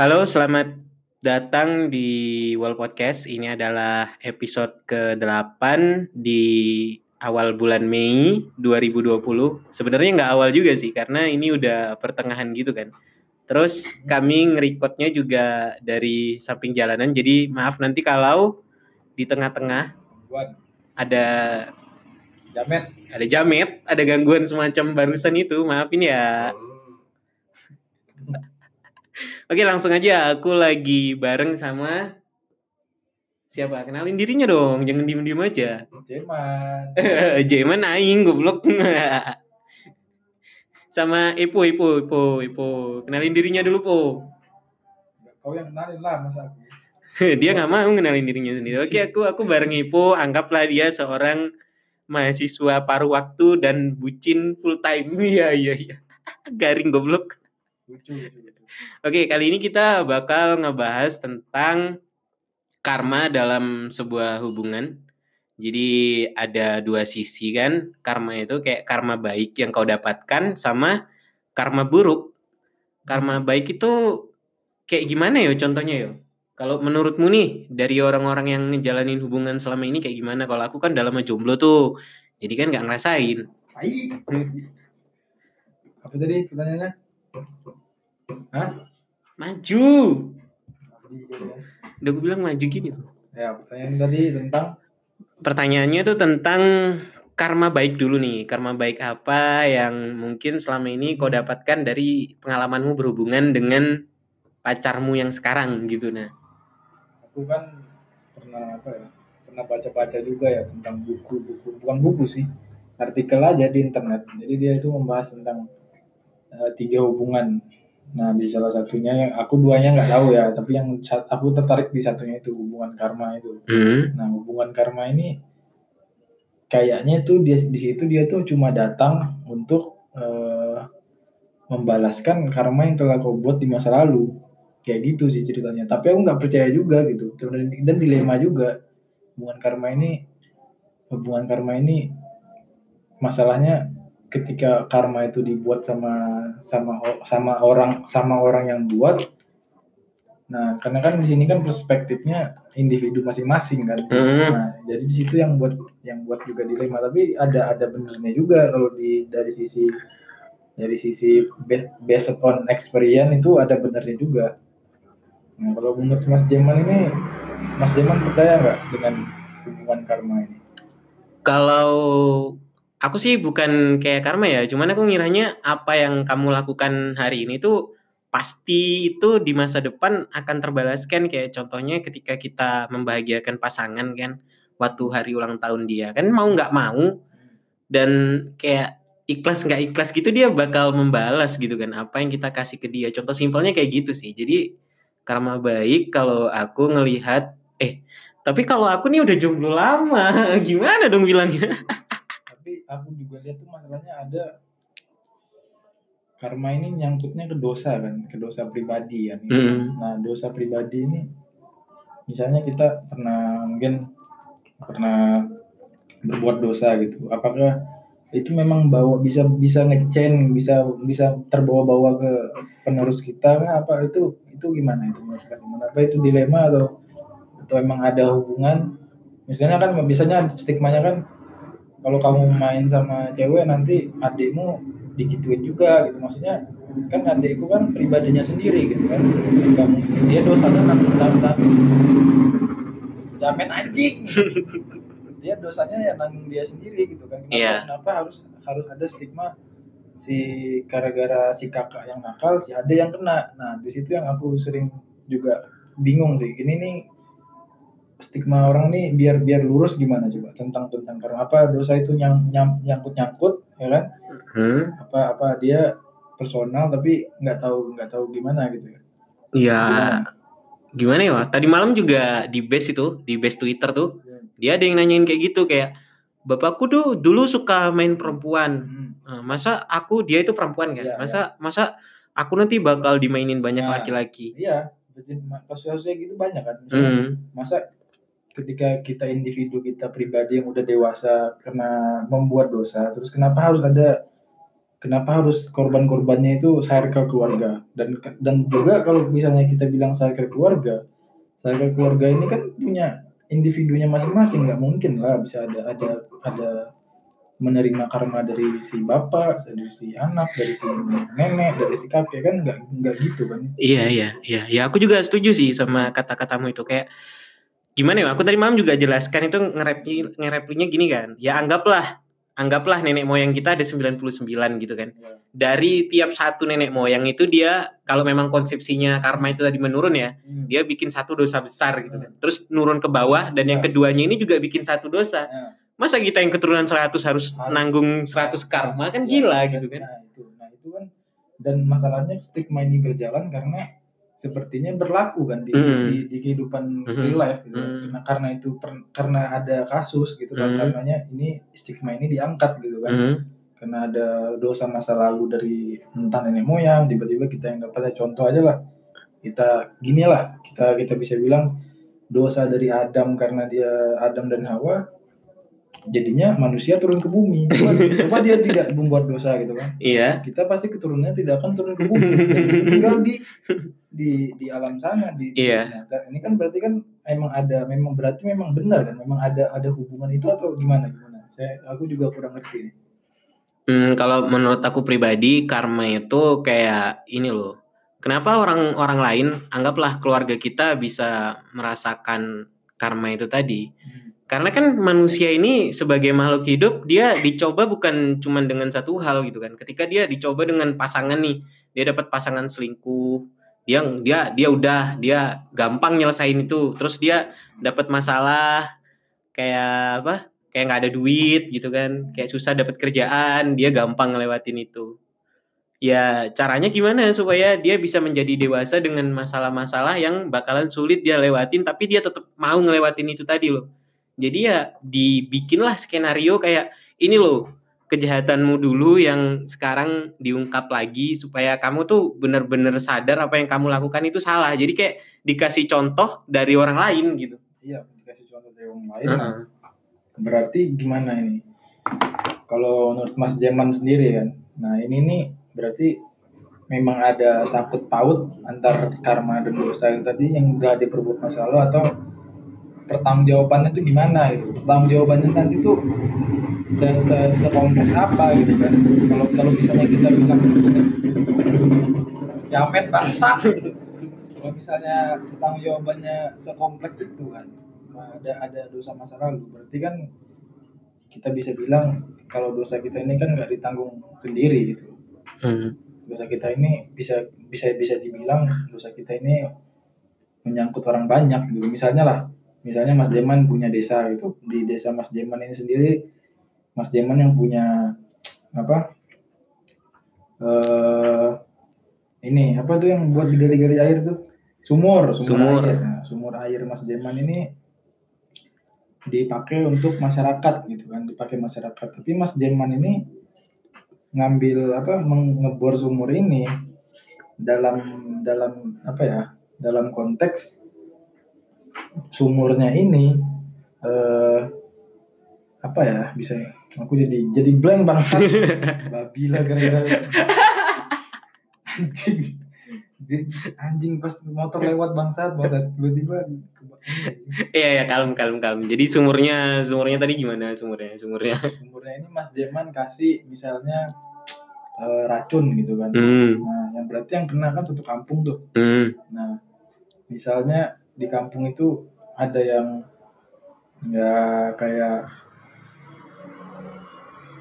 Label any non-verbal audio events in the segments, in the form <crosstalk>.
Halo, selamat datang di Wall Podcast. Ini adalah episode ke-8 di awal bulan Mei 2020. Sebenarnya nggak awal juga sih, karena ini udah pertengahan gitu kan. Terus kami ngerekodnya juga dari samping jalanan, jadi maaf nanti kalau di tengah-tengah ada jamet. ada jamet, ada gangguan semacam barusan itu. Maafin ya. Oke, langsung aja. Aku lagi bareng sama siapa? Kenalin dirinya dong, jangan diem-diem aja. Ceman. <laughs> Jeman aing goblok. <laughs> sama Ipo, Ipo, Ipo, Ipo. Kenalin dirinya dulu, Po. Kau yang kenalin lah masa aku. <laughs> dia nggak mau kenalin dirinya sendiri. Oke, aku aku bareng Ipo, anggaplah dia seorang mahasiswa paruh waktu dan bucin full time. Iya, iya, iya. Garing goblok. Lucu, lucu, lucu. Oke, kali ini kita bakal ngebahas tentang karma dalam sebuah hubungan. Jadi ada dua sisi kan, karma itu kayak karma baik yang kau dapatkan sama karma buruk. Karma baik itu kayak gimana ya contohnya ya? Kalau menurutmu nih dari orang-orang yang ngejalanin hubungan selama ini kayak gimana? Kalau aku kan dalam jomblo tuh, jadi kan nggak ngerasain. Apa tadi pertanyaannya? Hah? Maju. Udah gue bilang maju gini. Ya, pertanyaan tadi tentang Pertanyaannya tuh tentang karma baik dulu nih. Karma baik apa yang mungkin selama ini kau dapatkan dari pengalamanmu berhubungan dengan pacarmu yang sekarang gitu nah. aku kan pernah apa ya? Pernah baca-baca juga ya tentang buku-buku, bukan buku sih. Artikel aja di internet. Jadi dia itu membahas tentang eh, tiga hubungan. Nah, di salah satunya yang aku duanya nggak tahu ya, tapi yang aku tertarik di satunya itu hubungan karma itu. Hmm. Nah, hubungan karma ini kayaknya tuh dia di situ dia tuh cuma datang untuk eh, membalaskan karma yang telah kau buat di masa lalu. Kayak gitu sih ceritanya. Tapi aku nggak percaya juga gitu. Dan, dan dilema juga hubungan karma ini hubungan karma ini masalahnya ketika karma itu dibuat sama sama sama orang sama orang yang buat Nah, karena kan di sini kan perspektifnya individu masing-masing kan. Hmm. Nah, jadi di situ yang buat yang buat juga dilema. Tapi ada ada benernya juga kalau di dari sisi dari sisi based on experience itu ada benernya juga. Nah, kalau menurut Mas Jeman ini, Mas Jeman percaya nggak dengan hubungan karma ini? Kalau aku sih bukan kayak karma ya, cuman aku ngiranya apa yang kamu lakukan hari ini tuh pasti itu di masa depan akan terbalaskan kayak contohnya ketika kita membahagiakan pasangan kan? Waktu hari ulang tahun dia kan? Mau nggak mau dan kayak ikhlas nggak ikhlas gitu dia bakal membalas gitu kan? Apa yang kita kasih ke dia. Contoh simpelnya kayak gitu sih. Jadi karma baik kalau aku ngelihat eh tapi kalau aku nih udah jomblo lama <laughs> gimana dong bilangnya <laughs> aku juga lihat tuh masalahnya ada karma ini nyangkutnya ke dosa kan, ke dosa pribadi ya. Hmm. Nah, dosa pribadi ini misalnya kita pernah mungkin pernah berbuat dosa gitu. Apakah itu memang bawa bisa bisa ngechain, bisa bisa terbawa-bawa ke penerus kita nggak? apa itu itu gimana itu Iman? Apa itu dilema atau atau emang ada hubungan? Misalnya kan biasanya stigmanya kan kalau kamu main sama cewek nanti adikmu digituin juga gitu. Maksudnya kan adikku kan pribadinya sendiri gitu kan. Nggak mungkin dia dosanya nanggung nanggung jamet anjing. <laughs> Dia dosanya ya nanggung dia sendiri gitu kan. Kenapa, Iya. kenapa harus harus ada stigma si gara-gara si kakak yang nakal si ade yang kena? Nah di situ yang aku sering juga bingung sih. Ini nih stigma orang nih biar biar lurus gimana coba tentang tentang karena apa dosa itu nyang, nyam, nyangkut nyangkut ya kan Hmm. apa apa dia personal tapi nggak tahu nggak tahu gimana gitu ya Ya gimana ya? Tadi malam juga di base itu, di base Twitter tuh, dia ada yang nanyain kayak gitu kayak bapakku tuh dulu suka main perempuan. Hmm. Nah, masa aku dia itu perempuan kan? Iya, masa masa aku nanti bakal dimainin banyak Nah. laki-laki. iya berarti ma- kasus-kasusnya gitu banyak kan Misalnya, Hmm. masa ketika kita individu kita pribadi yang udah dewasa kena membuat dosa terus kenapa harus ada kenapa harus korban-korbannya itu circle keluarga dan dan juga kalau misalnya kita bilang circle keluarga circle keluarga ini kan punya individunya masing-masing nggak mungkin lah bisa ada ada ada menerima karma dari si bapak, dari si anak, dari si nenek, dari si kakek kan nggak nggak gitu kan? Iya iya iya ya aku juga setuju sih sama kata-katamu itu kayak gimana ya aku tadi malam juga jelaskan itu ngerepli ngereplinya gini kan ya anggaplah anggaplah nenek moyang kita ada 99 gitu kan Ya. dari tiap satu nenek moyang itu dia kalau memang konsepsinya karma itu tadi menurun ya Hmm. dia bikin satu dosa besar gitu kan terus nurun ke bawah dan yang Ya. keduanya ini juga bikin satu dosa Ya. masa kita yang keturunan 100 harus, Harus. nanggung 100 karma kan gila gitu kan Nah itu, nah itu kan dan masalahnya stigma ini berjalan karena sepertinya berlaku kan di, Mm. di, di kehidupan Mhm. real life gitu. Mm. Karena karena itu per- karena ada kasus gitu kan Mm. karenanya ini stigma ini diangkat gitu kan. Mhm. Karena ada dosa masa lalu dari entah nenek moyang tiba-tiba kita yang dapat contoh aja lah. Kita gini lah kita kita bisa bilang dosa dari Adam karena dia Adam dan Hawa jadinya manusia turun ke bumi. Coba, <laughs> coba dia tidak membuat dosa gitu kan iya kita pasti keturunannya tidak akan turun ke bumi dan tinggal di di di alam sana di Iya. kan- ini kan berarti kan emang ada memang berarti memang benar kan memang ada ada hubungan itu atau gimana gimana saya aku juga kurang ngerti. Hmm, kalau menurut aku pribadi karma itu kayak ini loh. Kenapa orang-orang lain anggaplah keluarga kita bisa merasakan karma itu tadi? Karena kan manusia ini sebagai makhluk hidup dia dicoba bukan cuma dengan satu hal gitu kan. Ketika dia dicoba dengan pasangan nih, dia dapat pasangan selingkuh, dia dia dia udah dia gampang nyelesain itu. Terus dia dapat masalah kayak apa? Kayak nggak ada duit gitu kan, kayak susah dapat kerjaan, dia gampang ngelewatin itu. Ya caranya gimana supaya dia bisa menjadi dewasa dengan masalah-masalah yang bakalan sulit dia lewatin, tapi dia tetap mau ngelewatin itu tadi loh. Jadi ya dibikinlah skenario kayak ini loh kejahatanmu dulu yang sekarang diungkap lagi supaya kamu tuh bener-bener sadar apa yang kamu lakukan itu salah. Jadi kayak dikasih contoh dari orang lain gitu. iya dikasih contoh dari orang lain Heeh. berarti gimana ini kalau menurut Mas Jeman sendiri kan nah ini nih berarti memang ada sangkut paut antar karma dan dosa yang tadi yang udah diperbuat masa lalu atau pertanggungjawabannya tuh gimana gitu. Pertanggungjawabannya nanti tuh se se sekompleks apa gitu kan. Kalau kalau misalnya kita bilang jamet bangsat. Kalau misalnya pertanggungjawabannya sekompleks itu kan ada ada dosa masa lalu berarti kan kita bisa bilang kalau dosa kita ini kan nggak ditanggung sendiri gitu. Hmm. dosa kita ini bisa bisa bisa dibilang dosa kita ini menyangkut orang banyak gitu. Misalnya lah misalnya Mas Jeman punya desa gitu. Di desa Mas Jeman ini sendiri Mas Jeman yang punya apa eh ini apa tuh yang buat digali-gali air tuh? Sumur Sumur. sumur, air Nah, sumur air Mas Jeman ini dipakai untuk masyarakat gitu kan dipakai masyarakat. Tapi Mas Jeman ini ngambil apa mengebor sumur ini dalam dalam apa ya dalam konteks sumurnya ini eh apa ya bisa aku jadi jadi blank bangsat <laughs> babi lah gara-gara anjing anjing pas motor lewat bangsat bangsat tiba-tiba Iya ya kalem kalem kalem. Jadi sumurnya sumurnya tadi gimana sumurnya sumurnya? sumurnya ini Mas Jeman kasih misalnya eh, racun gitu kan Hmm. nah yang berarti yang kena kan satu kampung tuh Hmm. Nah, misalnya di kampung itu ada yang nggak kayak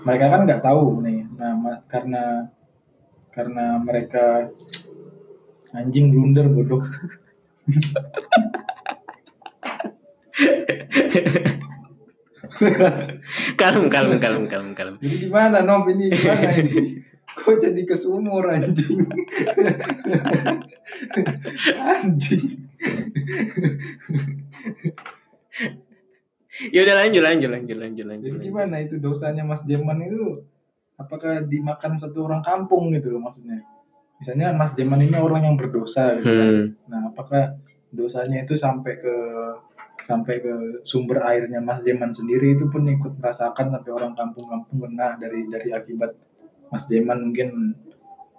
mereka kan nggak tahu nih. Nah, karena karena mereka anjing blunder bodoh. kalem kalem kalem kalem kalem. Jadi gimana Nom ini gimana ini? Kok jadi ke sumur anjing? <laughs> anjing. <laughs> Ya udah lanjut lanjut lanjut lanjut lanjut. Jadi gimana itu dosanya Mas Jeman itu apakah dimakan satu orang kampung gitu loh maksudnya? Misalnya Mas Jeman ini orang yang berdosa gitu kan. Hmm. Nah, apakah dosanya itu sampai ke sampai ke sumber airnya Mas Jeman sendiri itu pun ikut merasakan sampai orang kampung-kampung kena dari dari akibat Mas Jeman mungkin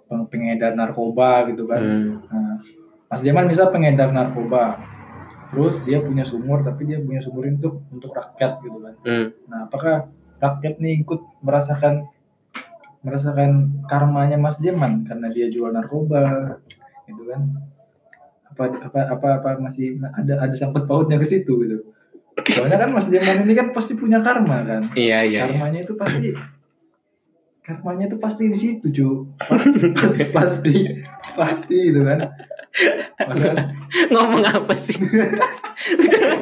peng- pengedar narkoba gitu kan. Hmm. Nah, Mas Jeman misal pengedar narkoba, terus dia punya sumur tapi dia punya sumur untuk untuk rakyat gitu kan. Hmm. Nah, apakah rakyat nih ikut merasakan merasakan karmanya Mas Jeman karena dia jual narkoba gitu kan? Apa apa apa apa masih ada ada sangkut pautnya ke situ gitu. Soalnya kan Mas Jeman ini kan pasti punya karma kan. Iya iya. iya. karmanya itu pasti karmanya itu pasti di situ cu pasti pasti pasti, pasti itu kan Masa Ngomong apa sih? <laughs>